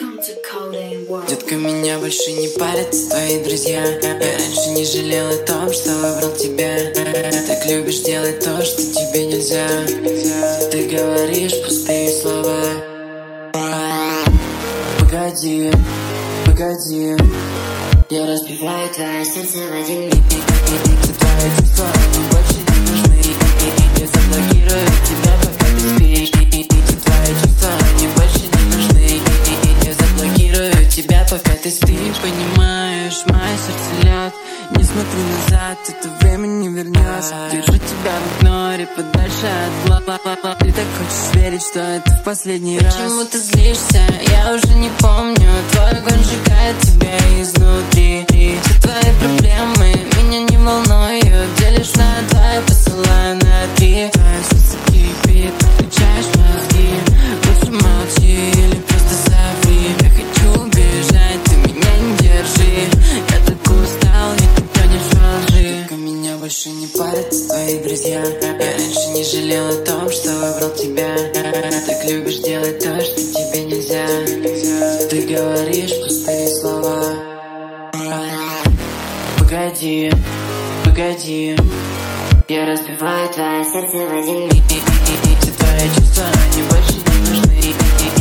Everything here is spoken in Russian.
Детка, меня больше не парят твои друзья. Я раньше не жалел о том, что выбрал тебя. Ты так любишь делать то, что тебе нельзя. Ты говоришь пустые слова. Погоди, погоди. Я разбиваю твое сердце в один миг пока ты Понимаешь, мое сердце лед Не смотри назад, это время не вернешь Держу тебя в игноре, подальше от бла Ты так хочешь верить, что это в последний раз. Почему ты злишься, я уже не помню Твой больше не парят твои друзья. Я раньше не жалел о том, что выбрал тебя. Так любишь делать то, что тебе нельзя. Ты говоришь пустые слова. Погоди, погоди. Я разбиваю твое сердце в один миг. Все твои чувства, они больше не нужны